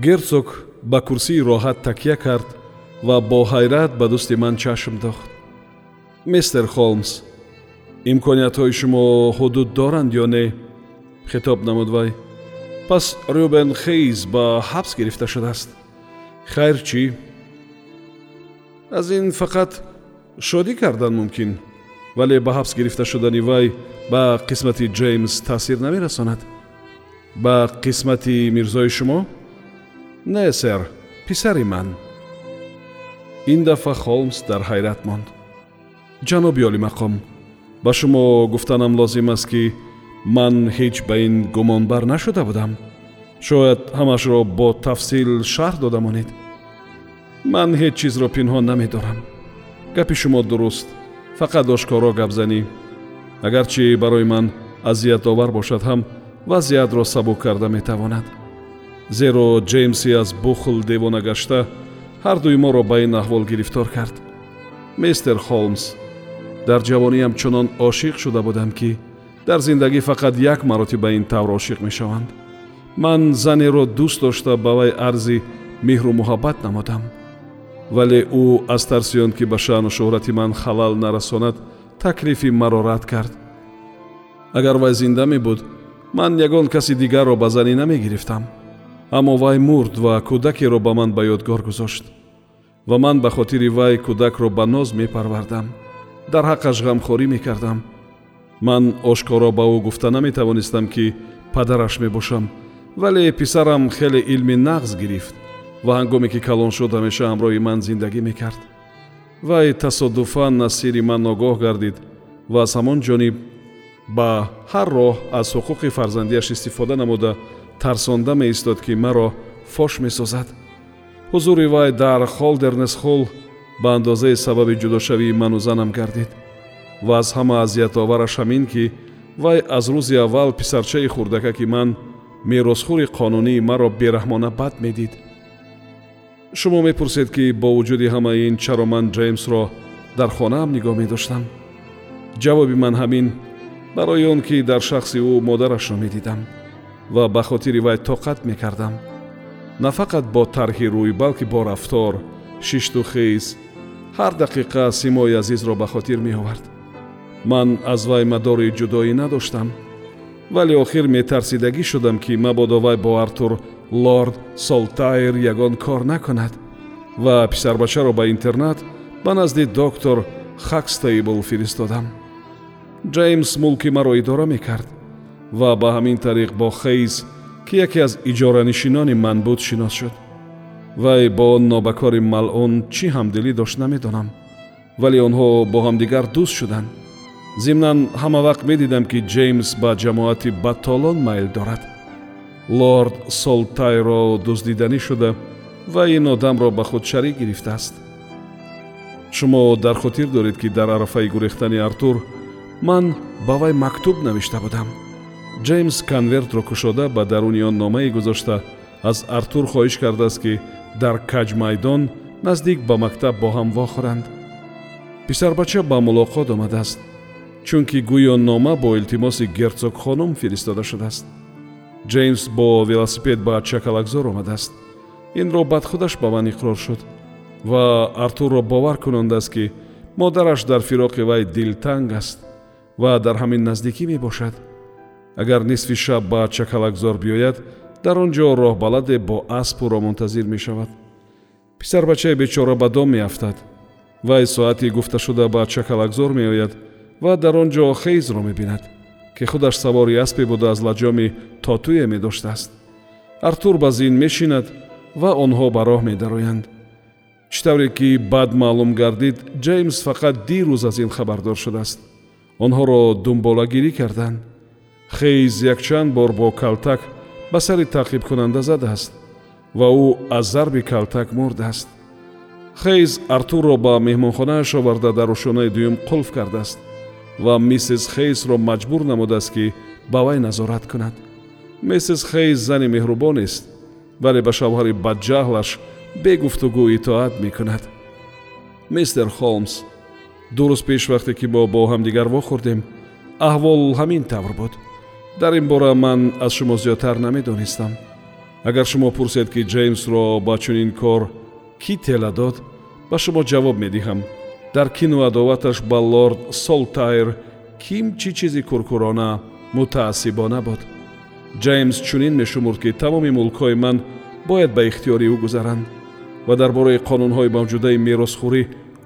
герцог ба курсии роҳат такя кард ва бо ҳайрат ба дӯсти ман чашм дохт. Мистер холмс имкониятҳои шумо ҳудуд доранд ё не? Хитоб намуд вай. Пас рюбен хейз ба ҳабс гирифта шудааст. Хайр чӣ? Аз ин фақат шодӣ кардан мумкин. Вале ба ҳабс гирифта шудани вай ба қисмати ҷеймс таъсир намерасонад. Ба қисмати мирзои шумо не сэр писари ман. Ин дафъа холмс дар ҳайрат монд. Ҷаноби олимақом ба шумо гуфтанам лозим аст ки ман ҳеҷ ба ин гумонбар нашуда будам. Шояд ҳамашро бо тафсил шарҳ додамонед ман ҳеҷ чизро пинҳон намедорам. Гапи шумо дуруст. Фақат ошкоро гапзанӣ агарчи барои ман азиятовар бошад ҳам вазъиятро сабук карда метавонад зеро ҷеймси аз бухл девона гашта ҳардуи моро ба ин аҳвол гирифтор кард. Мистер холмс дар ҷавониам чунон ошиқ шуда будам ки дар зиндагӣ фақат як маротиба ин тавр ошиқ мешаванд. Ман занеро дӯст дошта ба вай арзи меҳру муҳаббат намудам вале ӯ аз тарси он ки ба шаъну шӯҳрати ман халал нарасонад таклифи маро рад кард. Агар вай зинда мебуд ман ягон каси дигарро ба занӣ намегирифтам аммо вай мурд ва кӯдакеро ба ман ба ёдгор гузошт. Ва ман ба хотири вай кӯдакро ба ноз мепарвардам. Дар ҳаққаш ғамхорӣ мекардам. Ман ошкоро ба ӯ гуфта наметавонистам ки падараш мебошам. Вале писарам хеле илми нағз гирифт ва ҳангоме ки калон шуд ҳамеша ҳамроҳи ман зиндагӣ мекард. Вай тасодуфан аз сири ман огоҳ гардид ва аз ҳамон ҷониб ба ҳар роҳ аз ҳуқуқи фарзандиаш истифода намуда тарсонда меистод ки маро фош месозад. Ҳузури вай дар холдернесхол ба андозаи сабаби ҷудошавии ману занам гардид ва аз ҳама азиятовараш ҳамин ки вай аз рӯзи аввал писарчаи хурдакаки ман меросхӯри қонунии маро бераҳмона бад медид. Шумо мепурсед ки бо вуҷуди ҳамаи ин чаро ман ҷеймсро дар хонаам нигоҳ медоштам. Ҷавоби ман ҳамин барои он ки дар шахси ӯ модарашро медидам ва ба хотири вай тоқат мекардам. На фақат бо тарҳи рӯй балки бо рафтор шишту хез ҳар дақиқа симои азизро ба хотир меовард. Ман аз вай мадори ҷудоӣ надоштам вале охир метарсидагӣ шудам ки мабодо вай бо артур лорд солтайр ягон кор накунад ва писарбачаро ба интернат ба назди доктор хакстейбл фиристодам. Ҷеймс мулки маро идора мекард ва ба ҳамин тариқ бо хейз ки яке аз иҷоранишинони ман буд шинос шуд. вай бо он нобакори малъун чӣ ҳамдилӣ дошт намедонам вале онҳо бо ҳамдигар дӯст шуданд. зимнан ҳама вақт медидам ки ҷеймс ба ҷамоати баттолон майл дорад. лорд солтайро дуздиданӣ шуда вай ин одамро ба худ шарик гирифтааст. шумо дар хотир доред ки дар арафаи гурехтани артур ман ба вай мактуб навишта будам ҷеймс конвертро кушода ба даруни он номае гузошта аз артур хоҳиш кардааст ки дар каҷмайдон наздик ба мактаб бо ҳам вохӯранд. Писарбача ба мулоқот омадааст чунки гӯё нома бо илтимоси герцог хонум фиристода шудааст. Ҷеймс бо велосипед ба чакалакзор омадааст. Инро бадхудаш ба ман иқрор шуд ва артурро бовар кунондааст ки модараш дар фироқи вай дилтанг аст ва дар ҳамин наздикӣ мебошад агар нисфи шаб ба чакалакзор биёяд дар он ҷо роҳбаладе бо аспуро мунтазир мешавад. Писарбачаи бечора ба дом меафтад вай соати гуфташуда ба чакалакзор меояд ва дар он ҷо хейзро мебинад ки худаш савори аспе буда аз лаҷоми тотуе медоштааст. Артур ба зин мешинад ва онҳо ба роҳ медароянд. Чӣ тавре ки баъд маълум гардид ҷеймс фақат дирӯз аз ин хабардор шудааст. Онҳоро дунболагирӣ карданд хейз якчанд бор бо калтак ба сари таъқибкунанда задааст ва ӯ аз зарби калтак мурдааст хейз артурро ба меҳмонхонааш оварда дар ошонаи дуюм қулф кардааст ва миссис хейзро маҷбур намудааст ки ба вай назорат кунад. Миссис хейз зани меҳрубонест вале ба шавҳари бадҷаҳлаш бегуфтугӯ итоат мекунад. Мистер холмс ду рӯз пеш вақте ки мо бо ҳамдигар вохӯрдем аҳвол ҳамин тавр буд дар ин бора ман аз шумо зиёдтар намедонистам. Агар шумо пурсед ки ҷеймсро ба чунин кор кӣ тела дод ба шумо ҷавоб медиҳам. Дар кину адоваташ ба лорд солтайр ким чӣ чизи куркурона мутаассибона буд? Ҷеймс чунин мешумурд ки тамоми мулкҳои ман бояд ба ихтиёри ӯ гузаранд ва дар бораи қонунҳои мавҷудаи меросхӯрӣ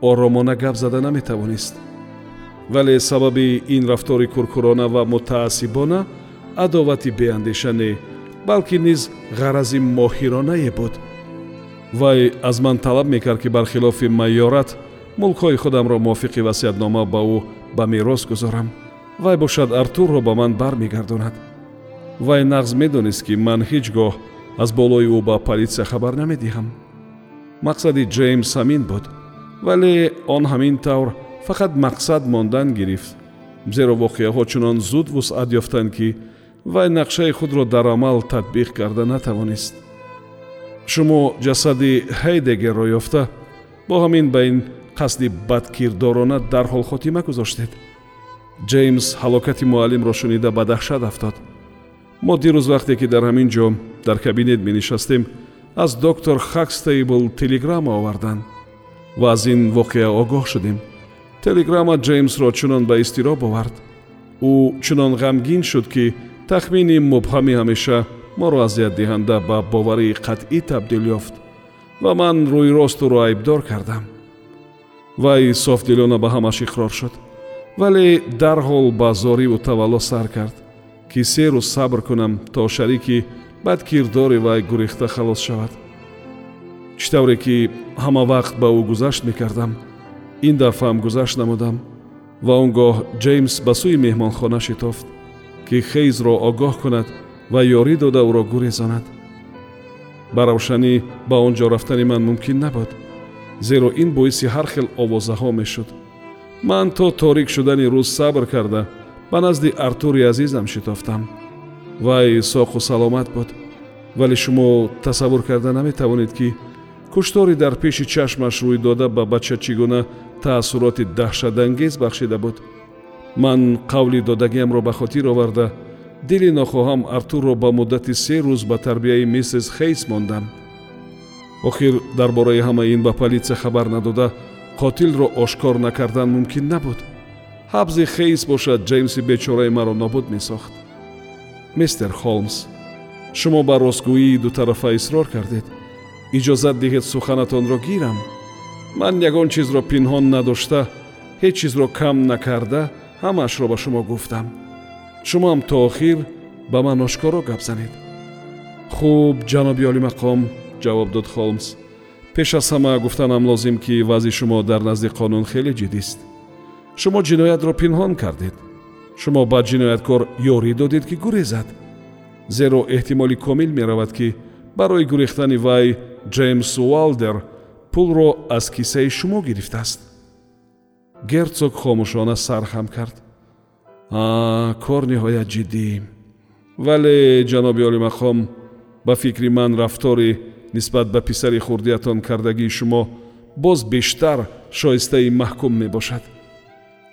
оромона гап зада наметавонист вале сабаби ин рафтори куркурона ва мутаассибона адовати беандеша не балки низ ғарази моҳиронае буд. Вай аз ман талаб мекард ки бархилофи майёрат мулкҳои худамро мувофиқи васиятнома ба ӯ ба мерос гузорам. Вай бошад артурро ба ман бармегардонад вай нағз медонист ки ман ҳеҷ гоҳ аз болои ӯ ба политсия хабар намедиҳам. Мақсади ҷеймс ҳамин буд. Вале он ҳамин тавр фақат мақсад мондан гирифт зеро воқеаҳо чунон зуд вусъат ёфтанд ки вай нақшаи худро дар амал татбиқ карда натавонист. Шумо ҷасади ҳейдегерро ёфта бо ҳамин ба ин қасди бадкирдорона дарҳол хотима гузоштед. Ҷеймс ҳалокати муаллимро шунида ба даҳшат афтод. Мо дирӯз вақте ки дар ҳамин ҷо дар кабинет менишастем аз доктор хакстейбл телеграмма оварданд ва аз ин воқеа огоҳ шудем телеграмма ҷеймсро чунон ба изтироб овард ӯ чунон ғамгин шуд ки тахмини мубҳами ҳамеша моро азиятдиҳанда ба боварии қатъӣ табдил ёфт ва ман рӯйрост ӯро айбдор кардам. Вай софдилона ба ҳамаш иқрор шуд вале дарҳол ба зориву тавалло сар кард ки се рӯз сабр кунам то шарики бадкирдори вай гурехта халос шавад. Чӣ тавре ки ҳама вақт ба ӯ гузашт мекардам ин дафъаам гузашт намудам ва он гоҳ ҷеймс ба сӯи меҳмонхона шитофт ки хейзро огоҳ кунад ва ёрӣ дода ӯро гурезонад ба равшанӣ ба он ҷо рафтани ман мумкин набуд зеро ин боиси ҳар хел овозаҳо мешуд. Ман то торик шудани рӯз сабр карда ба назди артури азизам шитофтам. Вай соқу саломат буд вале шумо тасаввур карда наметавонед ки куштори дар пеши чашмаш рӯй дода ба бача чӣ гуна таассуроти даҳшатангез бахшида буд. Ман қавли додагиамро ба хотир оварда. Дили нохоҳам артурро ба муддати се рӯз ба тарбияи миссис хейс мондам охир дар бораи ҳамаи ин ба политсия хабар надода қотилро ошкор накардан мумкин набуд. Ҳабзи хейс бошад ҷеймси бечораи маро нобуд месохт мистер холмс шумо ба ростгӯии дутарафа исрор кардед иҷозат диҳед суханатонро гирам ман ягон чизро пинҳон надошта ҳеҷ чизро кам накарда ҳамаашро ба шумо гуфтам шумоам то охир ба ман ошкоро гап занед хуб ҷаноби олимақом ҷавоб дод холмс пеш аз ҳама гуфтанам лозим ки вазъи шумо дар назди қонун хеле ҷиддист шумо ҷиноятро пинҳон кардед шумо ба ҷинояткор ёрӣ додед ки гурезад зеро эҳтимоли комил меравад ки барои гурехтани вай ҷеймс уалдер пулро аз киссаи шумо гирифтааст. Герцог хомӯшона сар хам кард. А кор ниҳоят ҷиддӣ. Вале ҷаноби олимақом ба фикри ман рафтори нисбат ба писари хурдиятон кардагии шумо боз бештар шоистаи маҳкум мебошад.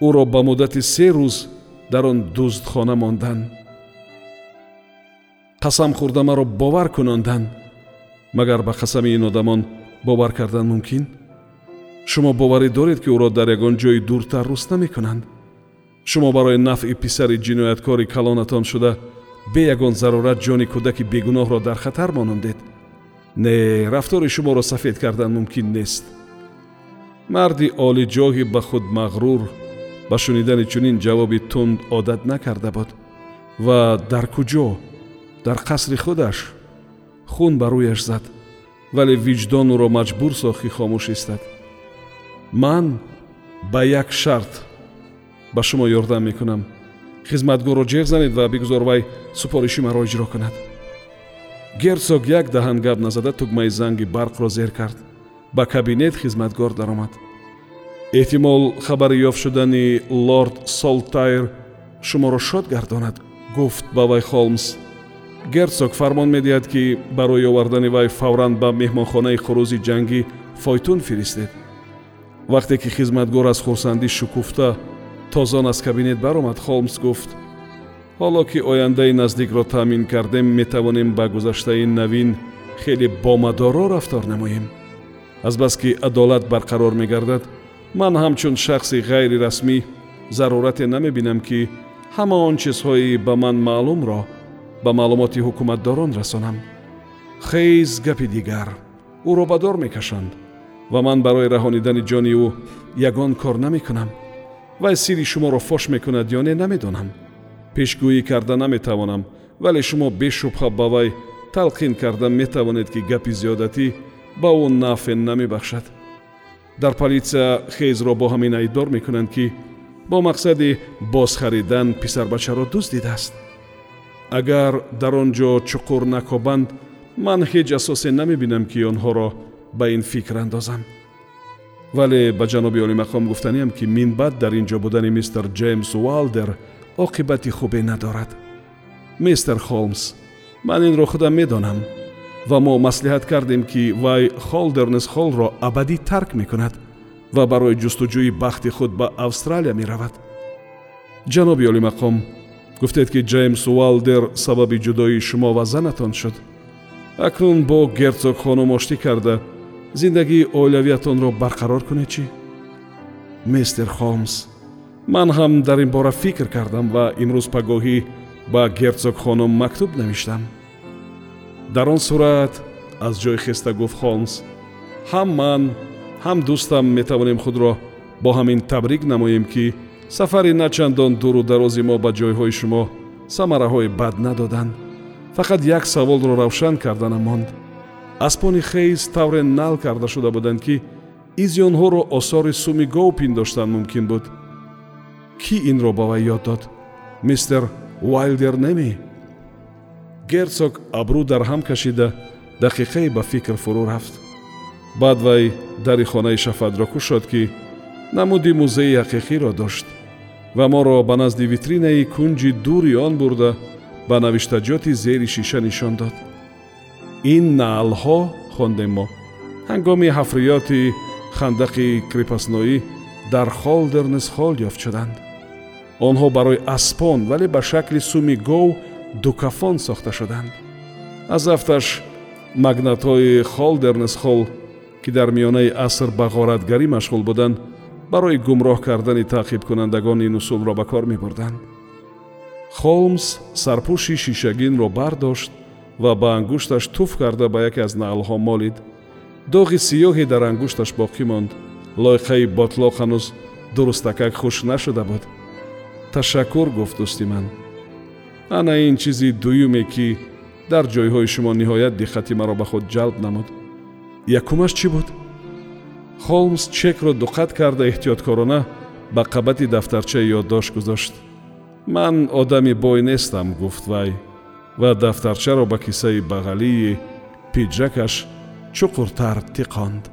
Ӯро ба муддати се рӯз дар он дуздхона мондан қасам хӯрда маро бовар кунондан магар ба қасами ин одамон бовар кардан мумкин? Шумо боварӣ доред ки ӯро дар ягон ҷои дуртар рӯста мекунанд шумо барои нафъи писари ҷинояткори калонатон шуда бе ягон зарурат ҷони кӯдаки бегуноҳро дар хатар монондед не рафтори шуморо сафед кардан мумкин нест. Марди олиҷоҳи ба худ мағрур ба шунидани чунин ҷавоби тунд одат накарда буд. Ва дар куҷо? Дар қасри худаш хун ба рӯяш зад вале виҷдон ӯро маҷбур сохи хомӯш истад. Ман ба як шарт ба шумо ёрдам мекунам. Хизматгорро ҷеғ занед ва бигузор вай супориши маро иҷро кунад. Герсог як даҳан гап назада тугмаи занги барқро зер кард. Ба кабинет хизматгор даромад. Эҳтимол хабари ёфт шудани лорд солтайр шуморо шод гардонад. Гуфт ба вай холмс герцог фармон медиҳад ки барои овардани вай фавран ба меҳмонхонаи хурӯзи ҷангӣ фойтун фиристед. Вақте ки хизматгор аз хурсандӣ шукуфта тозон аз кабинет баромад холмс гуфт ҳоло ки ояндаи наздикро таъмин кардем метавонем ба гузаштаи навин хеле бомадоро рафтор намоем. Азбаски адолат барқарор мегардад ман ҳамчун шахси ғайрирасмӣ зарурате намебинам ки ҳама он чизҳои ба ман маълумро ба маълумоти ҳукуматдорон расонам. Хейз гапи дигар. Ӯро ба дор мекашанд ва ман барои раҳонидани ҷони ӯ ягон кор намекунам. Вай сирри шуморо фош мекунад ё не намедонам пешгӯӣ карда наметавонам вале шумо бешубҳа ба вай талқин карда метавонед ки гапи зиёдатӣ ба ӯ нафъе намебахшад. Дар полисия хейзро бо ҳамин айбдор мекунанд ки бо мақсади бозхаридан писарбачаро дуздидааст агар дар он ҷо чуқур накобанд ман ҳеҷ асосе намебинам ки онҳоро ба ин фикр андозам. Вале ба ҷаноби олимақом гуфтаниам ки минбаъд дар ин ҷо будани мистер ҷеймс уалдер оқибати хубе надорад. Мистер холмс ман инро худам медонам ва мо маслиҳат кардем ки вай холдернес холлро абадӣ тарк мекунад ва барои ҷустуҷӯи бахти худ ба австралия меравад. Ҷаноби олимақом гуфтед ки ҷеймс уалдер сабаби ҷудоии шумо ва занатон шуд. Акнун бо герцог хонум оштӣ карда зиндагии оилавиятонро барқарор кунед чӣ? Мистер холмс ман ҳам дар ин бора фикр кардам ва имрӯз пагоҳӣ ба герцог хонум мактуб навиштам. Дар он сурат аз ҷои хеста гуфт холмс ҳам ман ҳам дӯстам метавонем худро бо ҳамин табрик намоем ки сафари начандон дуру дарози мо ба ҷойҳои шумо самараҳои бад надоданд. Фақат як саволро равшан карданам монд. Аспони хейз тавре нал карда шуда буданд ки изи онҳоро осори суми гов пиндоштан мумкин буд. Кӣ инро ба вай ёд дод? Мистер уайлдер неми? Герцог абрӯ дар ҳам кашида дақиқае ба фикр фурӯ рафт. Баъд вай дари хонаи шафатро кушод ки намуди музеи ҳақиқиро дошт ва моро ба назди витринаи кунҷи дури он бурда ба навиштаҷоти зери шиша нишон дод. Ин наълҳо хондем мо ҳангоми ҳафриёти хандақи крепасноӣ дар холдернесхол ёфт шуданд. Онҳо барои аспон вале ба шакли суми гов дукафон сохта шуданд. Аз афташ магнатҳои холдернесхол ки дар миёнаи аср ба ғоратгарӣ машғул буданд барои гумроҳ кардани таъқибкунандагон ин усулро ба кор мебурданд. Холмс сарпӯши шишагинро бардошт ва ба ангушташ туф карда ба яке аз наълҳо молид. Доғи сиёҳе дар ангушташ боқӣ монд. Лойқаи ботлоқ ҳанӯз дурустакак хушк нашуда буд. Ташаккур гуфт дӯсти ман. Ана ин чизи дуюме ки дар ҷойҳои шумо ниҳоят диққати маро ба худ ҷалб намуд. Якумаш чӣ буд холмс чекро дуқат карда эҳтиёткорона ба қабати дафтарчаи ёддошт гузошт. Ман одами бой нестам гуфт вай ва дафтарчаро ба кисаи бағалии пиҷакаш чуқуртар тиқонд